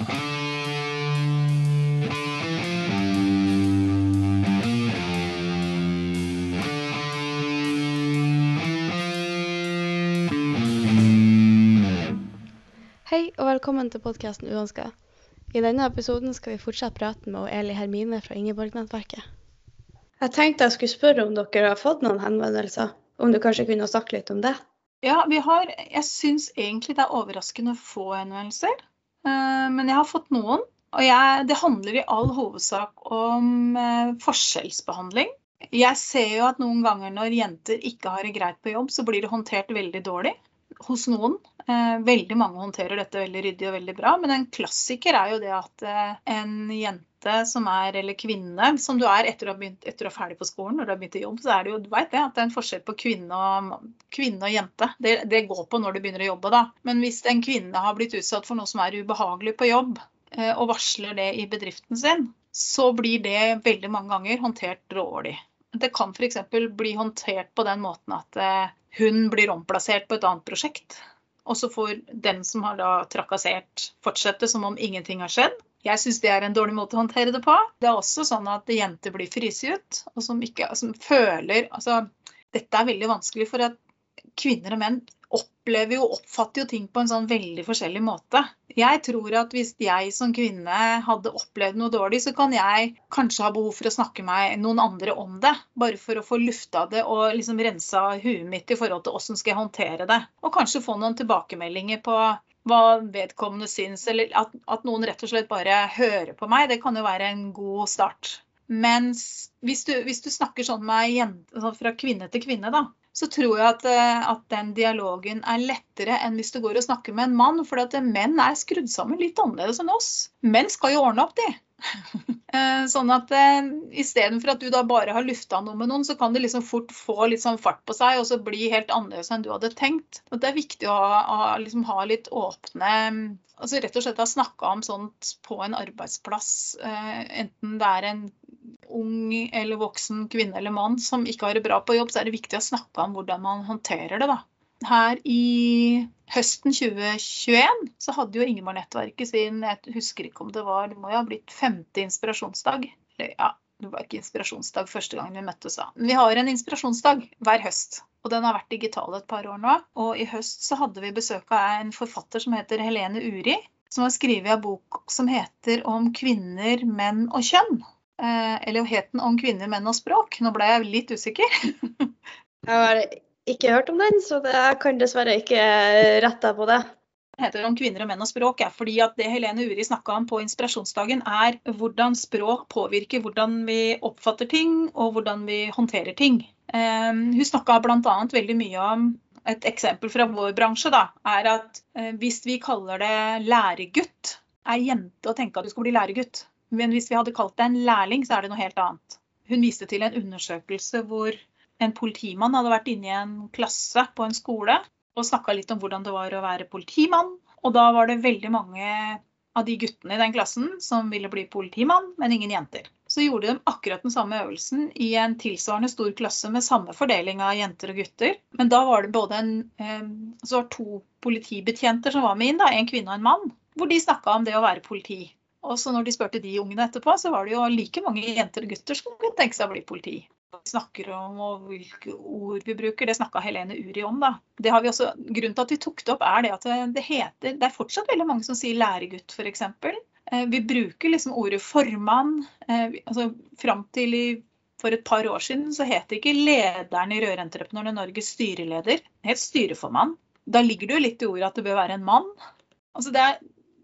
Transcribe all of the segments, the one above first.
Hei og velkommen til podkasten Uønska. I denne episoden skal vi fortsette praten med Eli Hermine fra Ingeborg-nettverket. Jeg tenkte jeg skulle spørre om dere har fått noen henvendelser. Om du kanskje kunne snakke litt om det? Ja, vi har Jeg syns egentlig det er overraskende få henvendelser. Eh, men jeg har fått noen. Og jeg, det handler i all hovedsak om eh, forskjellsbehandling. Jeg ser jo at noen ganger når jenter ikke har det greit på jobb, så blir det håndtert veldig dårlig hos noen. Eh, veldig mange håndterer dette veldig ryddig og veldig bra, men en klassiker er jo det at en jente som er, eller kvinne, som du er etter å ha, begynt, etter å ha ferdig på skolen, når du har begynt i jobb, så er det jo, du vet det, at det er en forskjell på kvinne og, kvinne og jente. Det, det, går på når du begynner å jobbe, da. Men hvis en kvinne har blitt utsatt for noe som er ubehagelig på jobb, eh, og varsler det i bedriften sin, så blir det veldig mange ganger håndtert dårlig. Det kan f.eks. bli håndtert på den måten at hun blir omplassert på et annet prosjekt. Og så får den som har da trakassert, fortsette som om ingenting har skjedd. Jeg syns det er en dårlig måte å håndtere det på. Det er også sånn at jenter blir fryst ut, og som, ikke, som føler Altså, dette er veldig vanskelig, for at kvinner og menn opplever jo, oppfatter jo ting på en sånn veldig forskjellig måte. Jeg tror at hvis jeg som kvinne hadde opplevd noe dårlig, så kan jeg kanskje ha behov for å snakke med noen andre om det. Bare for å få lufta det og liksom rensa huet mitt i forhold til åssen skal jeg håndtere det. Og kanskje få noen tilbakemeldinger på hva vedkommende syns, eller at, at noen rett og slett bare hører på meg. Det kan jo være en god start. Mens hvis du, hvis du snakker sånn med jente, sånn fra kvinne til kvinne, da, så tror jeg at, eh, at, den dialogen er lettere enn hvis du går og snakker med en mann. For menn er skrudd sammen litt annerledes enn oss. Menn skal jo ordne opp, de. Eh, sånn at eh, istedenfor at du da bare har lufta noe med noen, så kan det liksom fort få litt sånn fart på seg og så bli helt annerledes enn du hadde tenkt. Og det er viktig å ha, liksom ha litt åpne altså Rett og slett ha snakka om sånt på en arbeidsplass. Enten det er en ung eller voksen kvinne eller mann som ikke har det bra på jobb, så er det viktig å snakke om hvordan man håndterer det. da. Her i høsten 2021 så hadde jo Ingeborg-nettverket sin Jeg husker ikke om det var Det må jo ha blitt femte inspirasjonsdag. Eller ja, det var ikke inspirasjonsdag første gang vi møttes da. Men vi har en inspirasjonsdag hver høst. Og den har vært digital et par år nå. Og i høst så hadde vi besøk av en forfatter som heter Helene Uri. Som har skrevet en bok som heter 'Om kvinner, menn og kjønn'. Eh, eller het den 'Om kvinner, menn og språk'? Nå ble jeg litt usikker. det har ikke hørt om den, så jeg kan dessverre ikke rette på det. Det heter 'Om kvinner og menn og språk', ja, fordi at det Helene Uri snakka om på inspirasjonsdagen, er hvordan språk påvirker hvordan vi oppfatter ting, og hvordan vi håndterer ting. Eh, hun snakka bl.a. veldig mye om et eksempel fra vår bransje da, er at eh, hvis vi kaller det læregutt, er jente å tenke at du skal bli læregutt. Men hvis vi hadde kalt det en lærling, så er det noe helt annet. Hun viste til en undersøkelse hvor en politimann hadde vært inne i en klasse på en skole og snakka litt om hvordan det var å være politimann. Og da var det veldig mange av de guttene i den klassen som ville bli politimann, men ingen jenter. Så gjorde de akkurat den samme øvelsen i en tilsvarende stor klasse med samme fordeling av jenter og gutter. Men da var det både en, eh, så var to politibetjenter som var med inn, da, en kvinne og en mann. Hvor de snakka om det å være politi. Og så når de spurte de ungene etterpå, så var det jo like mange jenter og gutter som kunne tenke seg å bli politi. Vi snakker om og hvilke ord vi bruker, det snakka Helene Uri om. da. Det har vi også, grunnen til at vi tok det opp, er det at det heter Det er fortsatt veldig mange som sier læregutt, f.eks. Eh, vi bruker liksom ordet formann. Eh, altså Fram til i, for et par år siden så het ikke lederen i Rørentreprenørene Norges styreleder, det het styreformann. Da ligger det jo litt i ordet at det bør være en mann. Altså det er,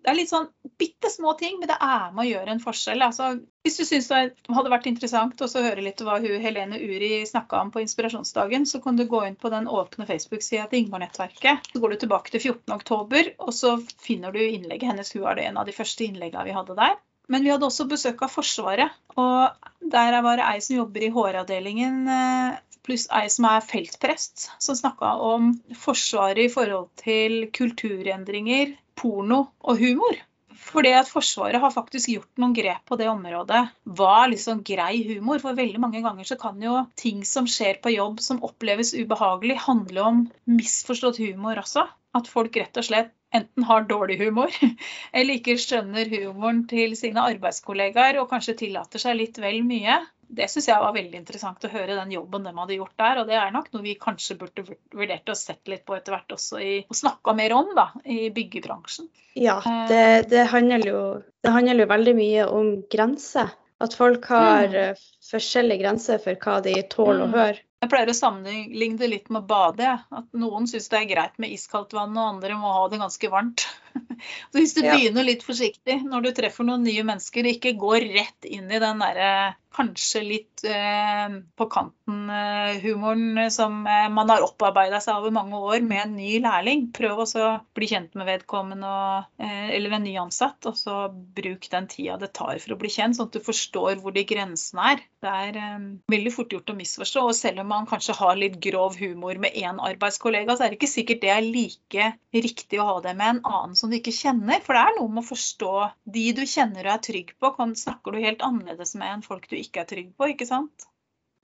det er litt sånn bitte små ting, men det er med å gjøre en forskjell. Altså, hvis du syns det hadde vært interessant å høre litt hva hun, Helene Uri snakka om på inspirasjonsdagen, så kan du gå inn på den åpne Facebook-sida til Ingvar-nettverket. Så går du tilbake til 14.10, og så finner du innlegget hennes. Hun er det en av de første innleggene vi hadde der. Men vi hadde også besøk av Forsvaret. Og der var det ei som jobber i HR-avdelingen, eh, pluss ei som er feltprest, som snakka om Forsvaret i forhold til kulturendringer, porno og humor. Fordi at Forsvaret har faktisk gjort noen grep på det området. Hva er liksom grei humor? For veldig mange ganger så kan jo ting som skjer på jobb som oppleves ubehagelig, handle om misforstått humor også. At folk rett og slett enten har dårlig humor, eller ikke skjønner humoren til sine arbeidskollegaer og kanskje tillater seg litt vel mye. Det syns jeg var veldig interessant å høre den jobben de hadde gjort der. Og det er nok noe vi kanskje burde vurdert å sett litt på etter hvert også i, og snakka mer om da, i byggebransjen. Ja, det, det, handler jo, det handler jo veldig mye om grenser. At folk har mm. Eh, forskjellige grenser for hva de tåler mm. å høre. Jeg pleier å sammenligne det litt med å bade. At noen syns det er greit med iskaldt vann, og andre må ha det ganske varmt. Så hvis du ja. begynner litt forsiktig når du treffer noen nye mennesker, ikke gå rett inn i den derre kanskje litt eh, på kanten-humoren eh, som eh, man har opparbeida seg over mange år med en ny lærling. Prøv også å bli kjent med vedkommende og, eh, eller en ny ansatt, og så bruk den tida det tar for å bli kjent, sånn at du forstår hvor de grensene er. Det er eh, veldig fort gjort å misforstå. og Selv om man kanskje har litt grov humor med én arbeidskollega, så er det ikke sikkert det er like riktig å ha det med en annen som du ikke kjenner. For det er noe med å forstå de du kjenner og er trygg på. Snakker du helt annerledes med enn folk du ikke er trygg på, ikke sant?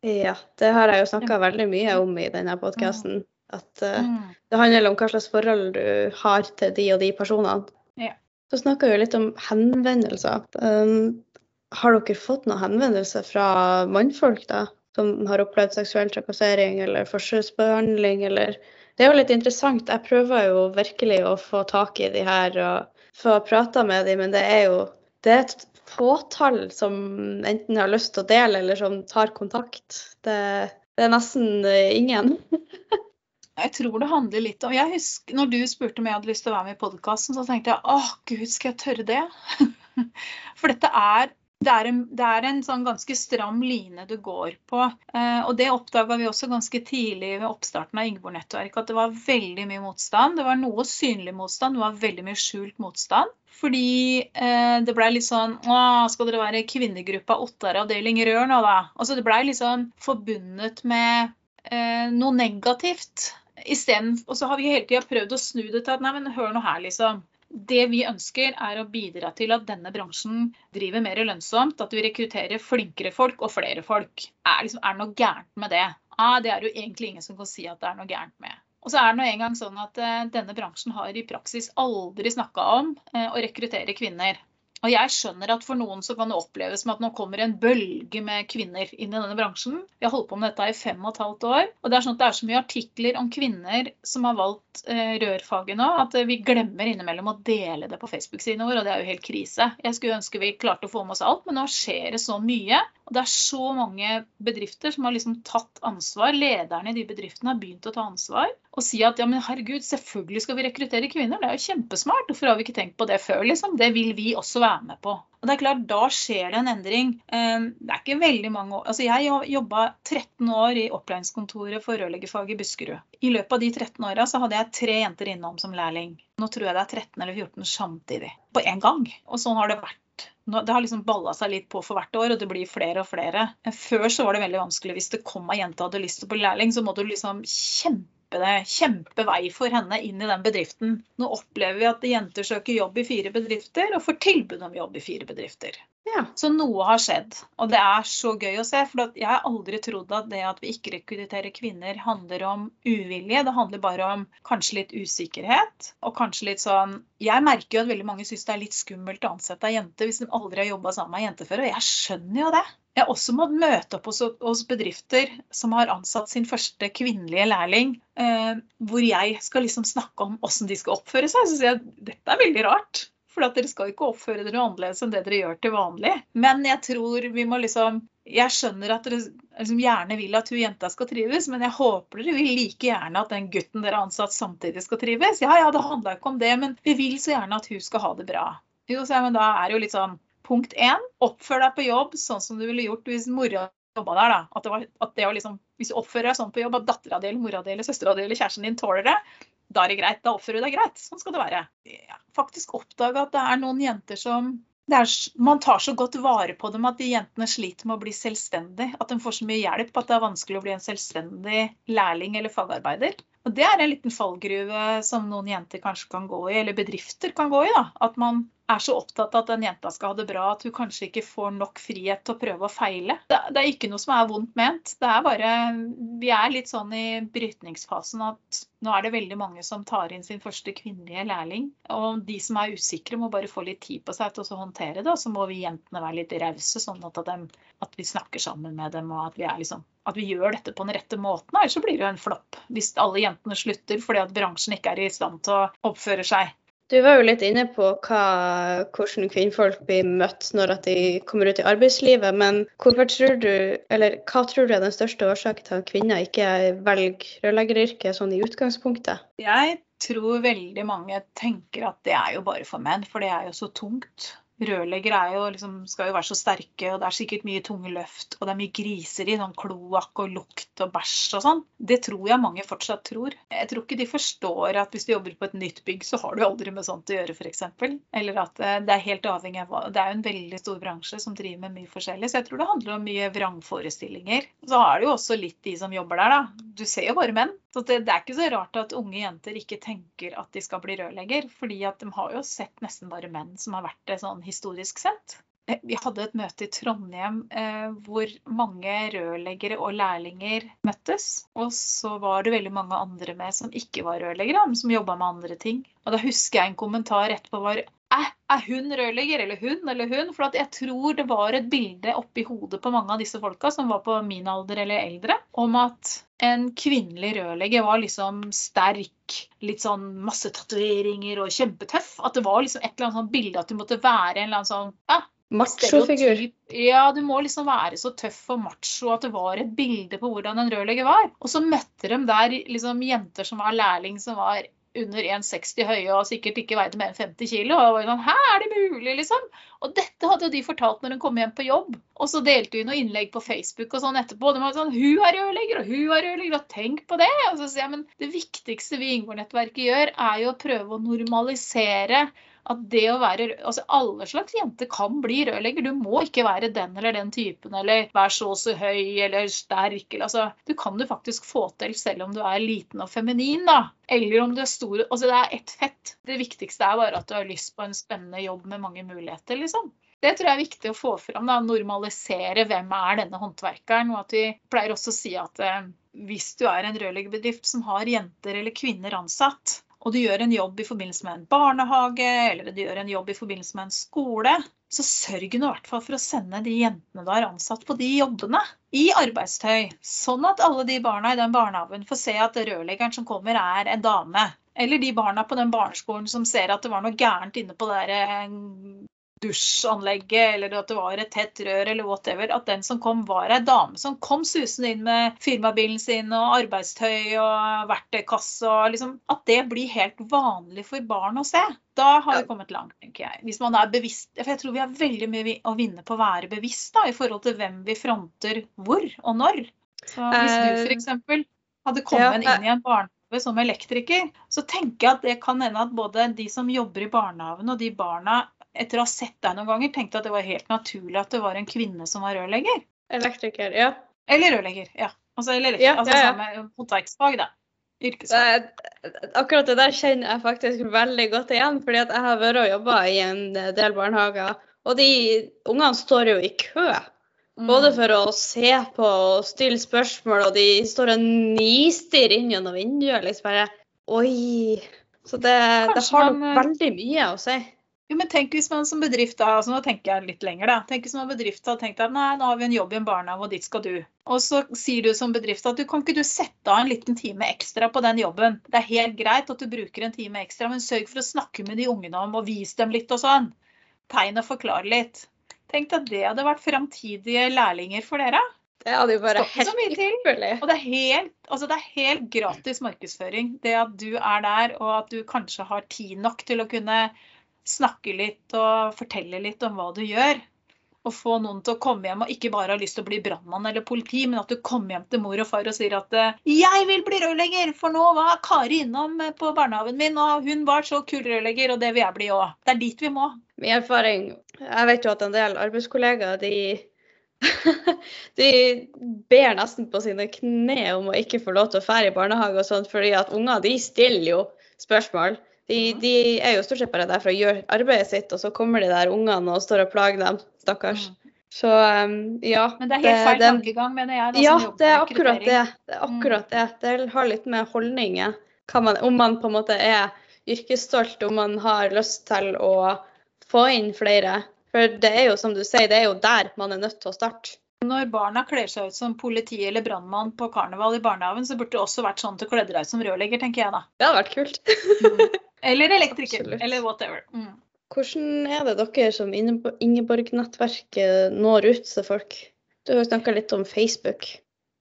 Ja, det har jeg jo snakka veldig mye om i denne podkasten. At uh, det handler om hva slags forhold du har til de og de personene. Ja. Så snakka vi litt om henvendelser. Um, har dere fått noen henvendelser fra mannfolk da, som har opplevd seksuell trakassering eller forskjellsbehandling, eller Det er jo litt interessant. Jeg prøver jo virkelig å få tak i de her og få prata med de, men det er jo det er et fåtall som enten har lyst til å dele, eller som tar kontakt. Det, det er nesten eh, ingen. jeg tror det handler litt om jeg husker, Når du spurte om jeg hadde lyst til å være med i podkasten, så tenkte jeg åh, gud, skal jeg tørre det? For dette er det er, en, det er en, sånn ganske stram line du går på. Eh, og det oppdaga vi også ganske tidlig ved oppstarten av Ingeborg-nettverket, at det var veldig mye motstand. Det var noe synlig motstand, det var veldig mye skjult motstand. Fordi eh, det blei litt sånn Å, skal dere være kvinnegruppa Ottar avdeling Rør nå, da? Altså det blei liksom forbundet med eh, noe negativt. Isteden, og så har vi hele tida prøvd å snu det til at nei, men hør nå her, liksom. Det vi ønsker, er å bidra til at denne bransjen driver mer lønnsomt. At vi rekrutterer flinkere folk og flere folk. Er, liksom, det noe gærent med det? Ah, det er jo egentlig ingen som kan si at det er noe gærent med. Og så er det nå engang sånn at eh, denne bransjen har i praksis aldri snakka om eh, å rekruttere kvinner. Og jeg skjønner at for noen så kan det oppleves som at nå kommer en bølge med kvinner inn i denne bransjen. Vi har holdt på med dette i fem og et halvt år. Og det er sånn at det er så mye artikler om kvinner som har valgt eh, rørfaget nå, at vi glemmer innimellom å dele det på Facebook-siden vår, og det er jo helt krise. Jeg skulle ønske vi klarte å få med oss alt, men nå skjer det så mye. Og det er så mange bedrifter som har liksom tatt ansvar. Lederne i de bedriftene har begynt å ta ansvar og si at ja, men herregud, selvfølgelig skal vi rekruttere kvinner. Det er jo kjempesmart. Hvorfor har vi ikke tenkt på det før? liksom? Det vil vi også være med på. Og det er klart, Da skjer det en endring. Ehm, det er ikke veldig mange år. Altså, Jeg jobba 13 år i opplæringskontoret for rørleggerfaget i Buskerud. I løpet av de 13 åra hadde jeg tre jenter innom som lærling. Nå tror jeg det er 13 eller 14 samtidig. På én gang. Og sånn har det vært det har liksom balla seg litt på for hvert år, og det blir flere og flere. Før så var det veldig vanskelig. Hvis det kom ei jente og hadde lyst til å bli lærling, så måtte du liksom kjempe kjempe, kjempevei for henne inn i den bedriften. Nå opplever vi at jenter søker jobb i fire bedrifter og får tilbud om jobb i fire bedrifter. Ja. Så noe har skjedd. Og det er så gøy å se. For jeg har aldri trodd at det at vi ikke rekrutterer kvinner, handler om uvilje. Det handler bare om kanskje litt usikkerhet. Og kanskje litt sånn Jeg merker jo at veldig mange syns det er litt skummelt å ansette ei jente hvis de aldri har jobba sammen med ei jente før. Og jeg skjønner jo det. Jeg har også måttet møte opp hos, hos, bedrifter som har ansatt sin første kvinnelige lærling, eh, hvor jeg skal liksom snakke om hvordan de skal oppføre seg. Så sier jeg dette er veldig rart. For dere skal ikke oppføre dere annerledes enn det dere gjør til vanlig. Men jeg tror vi må liksom Jeg skjønner at dere liksom gjerne vil at hun jenta skal trives, men jeg håper dere vil like gjerne at den gutten dere har ansatt samtidig skal trives. Ja ja, det handla ikke om det, men vi vil så gjerne at hun skal ha det bra. Jo, så, men da er det jo litt sånn Punkt én, oppfør deg på jobb sånn som du ville gjort hvis mora jobba der. da. At det var, at det var liksom, hvis du oppfører deg sånn på jobb at dattera di mora di søstera di eller kjæresten din tåler det, da er det greit. Da oppfører du deg greit. Sånn skal det være. Ja, faktisk oppdaga at det er noen jenter som er, man tar så godt vare på dem at de jentene sliter med å bli selvstendig. At de får så mye hjelp at det er vanskelig å bli en selvstendig lærling eller fagarbeider. Og Det er en liten fallgruve som noen jenter kanskje kan gå i, eller bedrifter kan gå i. da. At man er så opptatt av at den jenta skal ha det bra at hun kanskje ikke får nok frihet til å prøve å feile. Det, det er ikke noe som er vondt ment. Det er bare Vi er litt sånn i brytningsfasen at nå er det veldig mange som tar inn sin første kvinnelige lærling. Og de som er usikre, må bare få litt tid på seg til å håndtere det. Og så må vi jentene være litt rause, sånn at, de, at, vi snakker sammen med dem. Og at vi, liksom, at vi, gjør dette på den rette måten. Ellers så blir det jo en flopp. Hvis alle jentene slutter fordi at bransjen ikke er i stand til å oppføre seg du var jo litt inne på hva, hvordan kvinnfolk blir møtt når de kommer ut i arbeidslivet. Men tror du, hva tror du er den største årsaken til at kvinner ikke velger rørleggeryrket sånn i utgangspunktet? Jeg tror veldig mange tenker at det er jo bare for menn, for det er jo så tungt. Rørleggere liksom, skal jo være så sterke, og det er sikkert mye tunge løft. Og det er mye griser i sånn kloakk og lukt og bæsj og sånn. Det tror jeg mange fortsatt tror. Jeg tror ikke de forstår at hvis du jobber på et nytt bygg, så har du aldri med sånt å gjøre, f.eks. Eller at eh, det er helt avhengig av hva Det er jo en veldig stor bransje som driver med mye forskjellig. Så jeg tror det handler om mye vrangforestillinger. Så er det jo også litt de som jobber der, da. Du ser jo bare menn. Så det, det, er ikke så rart at unge jenter ikke tenker at de skal bli rørlegger. fordi at de har jo sett nesten bare menn som har vært det sånn historisk sett. Eh, vi hadde et møte i Trondheim eh, hvor mange rørleggere og lærlinger møttes. Og så var det veldig mange andre med som ikke var rørleggere, men som jobba med andre ting. Og da husker jeg en kommentar etterpå var er, hun rørlegger, eller hun, eller hun? For jeg tror det var et bilde oppi hodet på mange av disse folka som var på min alder eller eldre, om at en kvinnelig rørlegger var liksom sterk, litt sånn masse tatoveringer og kjempetøff. At det var liksom et eller annet sånn bilde at du måtte være en eller annen sånn ja, Machofigur. Ja, du må liksom være så tøff og macho at det var et bilde på hvordan en rørlegger var. Og så møtte de der liksom jenter som var lærling, som var under 1,60 høye og sikkert ikke veide mer enn 50 kilo. Og var sånn, Hæ, er det mulig, liksom? Og dette hadde jo de fortalt når hun kom hjem på jobb. Og så delte hun noen innlegg på Facebook og sånn etterpå. De var sånn Hun er rørlegger, og hun er rørlegger, og tenk på det! Og så sier jeg, men det viktigste vi i Ingeborg-nettverket gjør, er jo å prøve å normalisere at det å være Altså alle slags jenter kan bli rørlegger. Du må ikke være den eller den typen eller være så og så høy eller sterk. Altså, du kan du faktisk få til selv om du er liten og feminin, da. Eller om du er stor Altså det er ett fett. Det viktigste er bare at du har lyst på en spennende jobb med mange muligheter, liksom. Det tror jeg er viktig å få fram. da, Normalisere hvem er denne håndverkeren. og at Vi pleier også å si at eh, hvis du er en rørleggerbedrift som har jenter eller kvinner ansatt, og du gjør en jobb i forbindelse med en barnehage eller du gjør en jobb i forbindelse med en skole, så sørg nå i hvert fall for å sende de jentene du har ansatt på de jobbene i arbeidstøy. Sånn at alle de barna i den barnehagen får se at rørleggeren som kommer, er en dame. Eller de barna på den barneskolen som ser at det var noe gærent inne på det der dusjanlegget, eller at det var et tett rør, eller whatever, at den som kom, var ei dame som kom susende inn med firmabilen sin og arbeidstøy og verktøykasse. og liksom, At det blir helt vanlig for barn å se. Da har vi kommet langt, tenker jeg. Hvis man er bevisst, for Jeg tror vi har veldig mye å vinne på å være bevisst da, i forhold til hvem vi fronter hvor og når. Så Hvis du eh, f.eks. hadde kommet inn i en barnehage som elektriker, så tenker jeg at det kan hende at både de som jobber i barnehagen og de barna etter å ha sett deg noen ganger, tenkte at det var helt naturlig at det var en kvinne som var rørlegger. Elektriker, ja. Eller rørlegger, ja. Altså, eller, ja, altså ja, ja. samme håndverksfag, da. Yrkesfag. Akkurat det der kjenner jeg faktisk veldig godt igjen, fordi at jeg har vært og jobba i en del barnehager. Og de ungene står jo i kø. Både mm. for å se på og stille spørsmål, og de står og nistirrer inn gjennom vinduet. liksom bare, Oi. Så det, det har nok eh, veldig mye å si. Jo, men tenk hvis man som bedrift da, altså nå tenker jeg litt lenger da, tenk hvis man bedrift hadde tenkt at nei, nå har vi en jobb i en barnehage, og dit skal du. Og så sier du som bedrift at du kan ikke du sette av en liten time ekstra på den jobben. Det er helt greit at du bruker en time ekstra, men sørg for å snakke med de ungene om og vise dem litt og sånn. Tegn og forklare litt. Tenk at det hadde vært framtidige lærlinger for dere. Det hadde jo bare helt ypperlig. Og det er, helt, altså det er helt gratis markedsføring. Det at du er der, og at du kanskje har tid nok til å kunne snakke litt og fortelle litt om hva du gjør. Og få noen til å komme hjem og ikke bare ha lyst til å bli brannmann eller politi, men at du kommer hjem til mor og far og sier at 'jeg vil bli rørlegger', for nå var Kari innom på barnehagen min, og hun var så kul rørlegger, og det vil jeg bli òg. Det er dit vi må. Min erfaring Jeg vet jo at en del arbeidskollegaer de de ber nesten på sine kne om å ikke få lov til å fære i barnehage og sånt, fordi at unger de stiller jo spørsmål. De, de er jo stort sett bare der for å gjøre arbeidet sitt, og så kommer de der ungene og står og plager dem. Stakkars. Så um, ja. Men det er helt feil tankegang, mener jeg. Da, Ja, det er akkurat det. Det er akkurat det. Det har litt med holdninger man, Om man på en måte er yrkesstolt, om man har lyst til å få inn flere. For det er jo som du sier, det er jo der man er nødt til å starte. Når barna kler seg ut som politi eller brannmann på karneval i barnehagen, så burde det også vært sånn til å kle deg ut som rørlegger, tenker jeg da. Det hadde vært kult. Eller elektriker. Absolutt. Eller whatever. Mm. Hvordan er det dere som Ingeborg- Ingeborg-nettverket når ut til folk? Du har jo snakka litt om Facebook.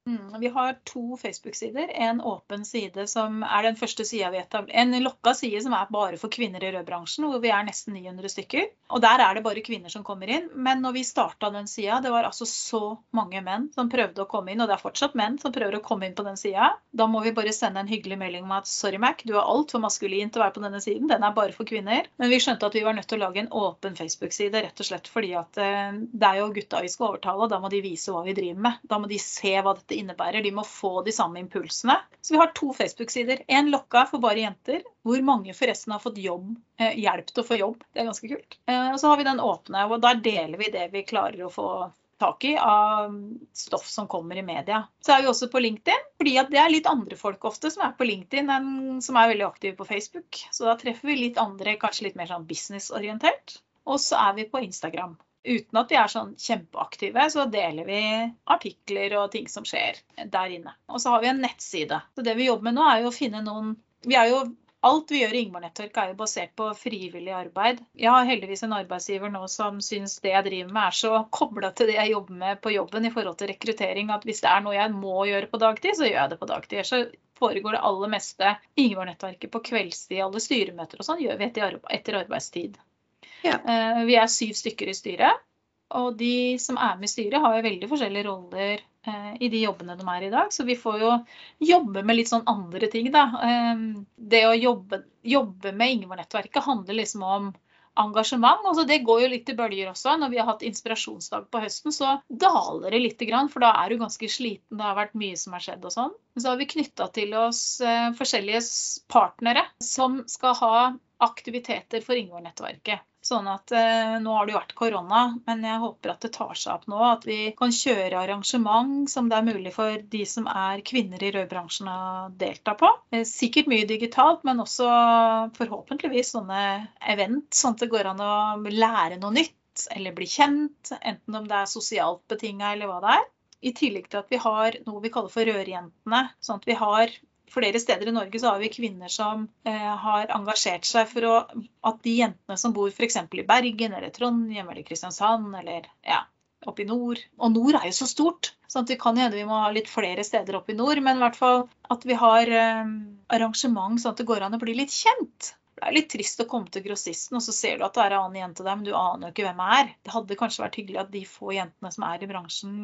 Mm. Vi har to Facebook-sider. En åpen side som er den første sida vi etablerer. En lokka side som er bare for kvinner i rødbransjen, hvor vi er nesten 900 stykker. Og der er det bare kvinner som kommer inn. Men når vi starta den sida, det var altså så mange menn som prøvde å komme inn, og det er fortsatt menn som prøver å komme inn på den sida. Da må vi bare sende en hyggelig melding om at sorry, Mac, du er altfor maskulin til å være på denne siden. Den er bare for kvinner. Men vi skjønte at vi var nødt til å lage en åpen Facebook-side, rett og slett fordi at eh, det er jo gutta vi skal overtale, og da må de vise hva vi driver med. Da må de se hva dette innebærer. De må få de samme impulsene. Så vi har to Facebook-sider. En lokka for bare jenter, hvor mange forresten har fått jobb, eh, hjelp til å få jobb. Det er ganske kult. Eh, og så har vi den åpne, og der deler vi det vi klarer å få tak i av stoff som kommer i media. Så er vi også på LinkedIn, fordi det er litt andre folk ofte som er på LinkedIn enn som er veldig aktive på Facebook. Så da treffer vi litt andre, kanskje litt mer sånn businessorientert. Og så er vi på Instagram. Uten at de er sånn kjempeaktive, så deler vi artikler og ting som skjer der inne. Og så har vi en nettside. Så det vi jobber med nå, er jo å finne noen Vi er jo Alt vi gjør i Ingeborg Nettverk er jo basert på frivillig arbeid. Jeg har heldigvis en arbeidsgiver nå som syns det jeg driver med er så kobla til det jeg jobber med på jobben i forhold til rekruttering, at hvis det er noe jeg må gjøre på dagtid, så gjør jeg det på dagtid. Så foregår det aller meste i Ingeborg Nettverket på kveldstid. Alle styremøter og sånn gjør vi etter arbeidstid. Ja. Eh, Vi er syv stykker i styret. Og de som er med i styret, har jo veldig forskjellige roller eh, i de jobbene de er i dag. Så vi får jo jobbe med litt sånn andre ting, da. Eh, det å jobbe, jobbe med Ingeborg-nettverket handler liksom om engasjement. Altså det går jo litt i bølger også. Når vi har hatt inspirasjonsdag på høsten, så daler det litt, for da er du ganske sliten. Det har vært mye som har skjedd og sånn. Så har vi knytta til oss eh, forskjellige partnere som skal ha aktiviteter for Ingeborg-nettverket. Sånn at eh, Nå har det jo vært korona, men jeg håper at det tar seg opp nå. At vi kan kjøre arrangement som det er mulig for de som er kvinner i rødbransjen å delta på. Eh, sikkert mye digitalt, men også forhåpentligvis sånne event, sånn at det går an å lære noe nytt eller bli kjent. Enten om det er sosialt betinga eller hva det er. I tillegg til at vi har noe vi kaller for Rørjentene. sånn at vi har Flere steder i Norge så har vi kvinner som eh, har engasjert seg for å, at de jentene som bor f.eks. i Bergen eller Trondheim eller Kristiansand eller ja, oppe i nord Og nord er jo så stort, så det kan hende vi må ha litt flere steder oppe i nord. Men i hvert fall at vi har eh, arrangement sånn at det går an å bli litt kjent. Det er litt trist å komme til grossisten, og så ser du at det er en annen jente der, men du aner jo ikke hvem det er. Det hadde kanskje vært hyggelig at de få jentene som er i bransjen,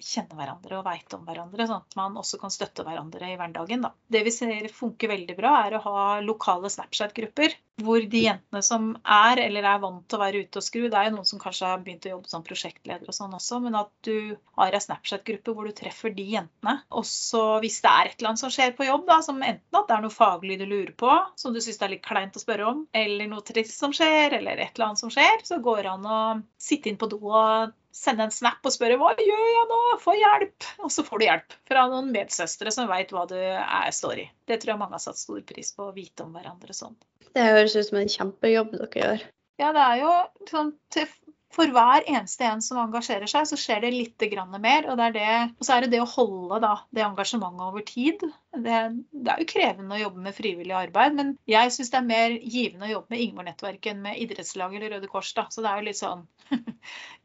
kjenner hverandre og veit om hverandre, sånn at man også kan støtte hverandre i hverdagen. Da. Det vi ser funker veldig bra, er å ha lokale Snapchat-grupper. Hvor de jentene som er eller er vant til å være ute og skru, det er jo noen som kanskje har begynt å jobbe som prosjektleder og sånn også, men at du har ei Snapchat-gruppe hvor du treffer de jentene. Og så hvis det er et eller annet som skjer på jobb, da, som enten at det er noe faglig du lurer på, som du syns det er litt kleint å spørre om, eller noe trist som skjer, eller et eller annet som skjer, så går det an å sitte inn på do og sende en snap og spørre hva gjør jeg nå, få hjelp. Og så får du hjelp fra noen medsøstre som veit hva du er, står i. Det tror jeg mange har satt stor pris på, å vite om hverandre sånn. Det høres ut som en kjempejobb dere gjør. Ja, det er jo sånn til, For hver eneste en som engasjerer seg, så skjer det litt grann mer. Og, det er det, og så er det det å holde da, det engasjementet over tid. Det, det er jo krevende å jobbe med frivillig arbeid, men jeg syns det er mer givende å jobbe med Ingeborg-nettverket enn med idrettslag eller Røde Kors. da, Så det er jo litt sånn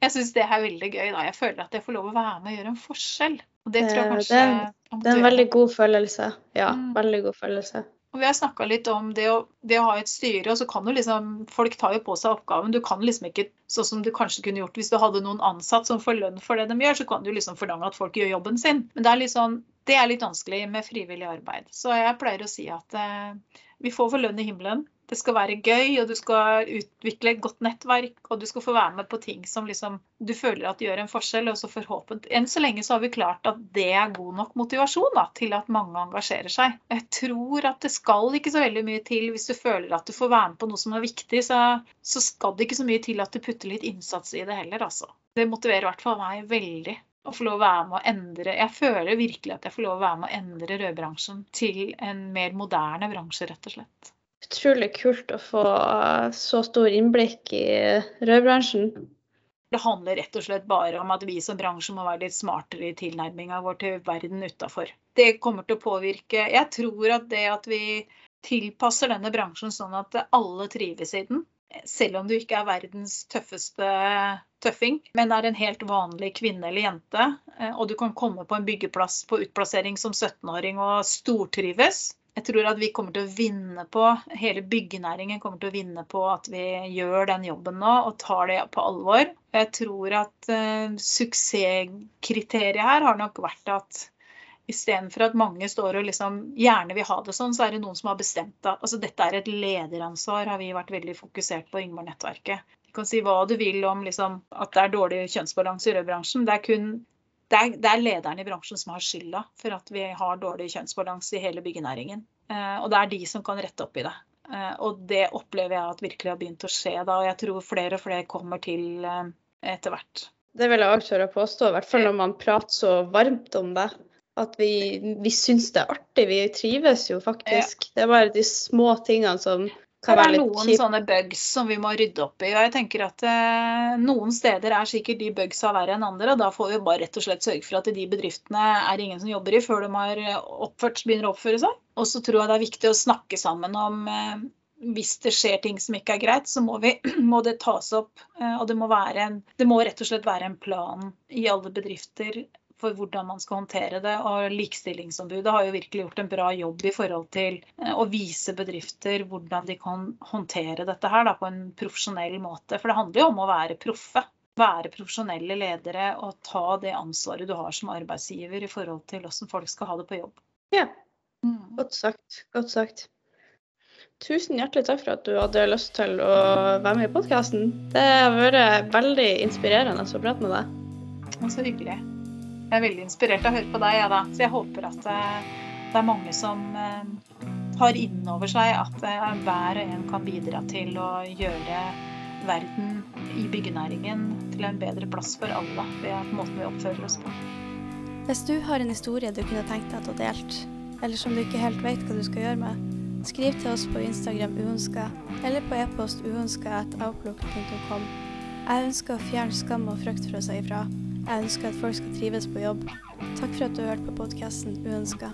Jeg syns det er veldig gøy. da, Jeg føler at jeg får lov å være med og gjøre en forskjell. Og det tror jeg kanskje det er- Det er en veldig god følelse. Ja, Mm. veldig god følelse. Og Vi har snakka litt om det å, det å ha et styre, og så kan jo liksom Folk tar jo på seg oppgaven. Du kan liksom ikke sånn som du kanskje kunne gjort hvis du hadde noen ansatt som får lønn for det de gjør, så kan du liksom forlange at folk gjør jobben sin. Men det er litt sånn det er litt vanskelig med frivillig arbeid. Så jeg pleier å si at eh, vi får for lønn i himmelen. Det skal være gøy, og du skal utvikle et godt nettverk, og du skal få være med på ting som liksom, du føler at gjør en forskjell. og så forhåpentlig, Enn så lenge så har vi klart at det er god nok motivasjon da, til at mange engasjerer seg. Jeg tror at det skal ikke så veldig mye til hvis du føler at du får være med på noe som er viktig, så, så skal det ikke så mye til at du putter litt innsats i det heller, altså. Det motiverer i hvert fall meg veldig å få lov å være med å endre Jeg føler virkelig at jeg får lov å være med å endre rødbransjen til en mer moderne bransje, rett og slett. Utrolig kult å få så stor innblikk i rødbransjen. Det handler rett og slett bare om at vi som bransje må være litt smartere i tilnærminga vår til verden utafor. Det kommer til å påvirke Jeg tror at det at vi tilpasser denne bransjen sånn at alle trives i den, selv om du ikke er verdens tøffeste tøffing, men er en helt vanlig kvinne eller jente, eh, og du kan komme på en byggeplass på utplassering som 17-åring og stortrives, jeg tror at vi kommer til å vinne på, hele byggenæringen kommer til å vinne på at vi gjør den jobben nå og tar det på alvor. Jeg tror at uh, suksesskriteriet her har nok vært at Istedenfor at mange står og liksom gjerne vil ha det sånn, så er det noen som har bestemt det. altså dette er et lederansvar, har vi vært veldig fokusert på Yngvar-nettverket. Du kan si hva du vil om liksom, at det er dårlig kjønnsbalanse i rødbransjen. Det er kun det er, det er lederen i bransjen som har skylda for at vi har dårlig kjønnsbalanse i hele byggenæringen. Eh, og det er de som kan rette opp i det. Eh, og det opplever jeg at virkelig har begynt å skje da, og jeg tror flere og flere kommer til eh, etter hvert. Det vil jeg også tørre å påstå, i hvert fall når man prater så varmt om det at vi, vi syns det er artig. Vi trives jo faktisk. Ja. Det er bare de små tingene som Det er noen sånne bugs som vi må rydde opp i. og jeg tenker at eh, Noen steder er sikkert de bugsa verre enn andre. og Da får vi bare rett og slett sørge for at de bedriftene er ingen som jobber i før de har oppført, begynner å oppføre seg. Og så tror jeg det er viktig å snakke sammen om eh, hvis det skjer ting som ikke er greit, så må, vi, må det tas opp. Eh, og det må, en, det må rett og slett være en plan i alle bedrifter for hvordan man skal håndtere det. Og Likestillingsombudet har jo virkelig gjort en bra jobb i forhold til eh, å vise bedrifter hvordan de kan håndtere dette her da, på en profesjonell måte. For det handler jo om å være proffe. Være profesjonelle ledere og ta det ansvaret du har som arbeidsgiver i forhold til hvordan folk skal ha det på jobb. Ja, mm. godt sagt. Godt sagt. Tusen hjertelig takk for at du hadde lyst til å være med i podkasten. Det har vært veldig inspirerende å prate med deg. Så hyggelig. Jeg er veldig inspirert av å høre på deg, jeg, da. Så jeg håper at eh, det er mange som har tar inn over seg at eh, hver og en kan bidra til å gjøre verden i byggenæringen til en bedre plass for alle ved måten vi oppfører oss på. Hvis du har en historie du kunne tenkt deg å delt, eller som du ikke helt vet hva du skal gjøre med, skriv til oss på Instagram uønska, eller på e-post uønska.outlook.com. Jeg ønsker å fjerne skam og frykt fra seg ifra. Jeg ønsker at folk skal trives på jobb. Takk for at du hørte på podkasten Uønska.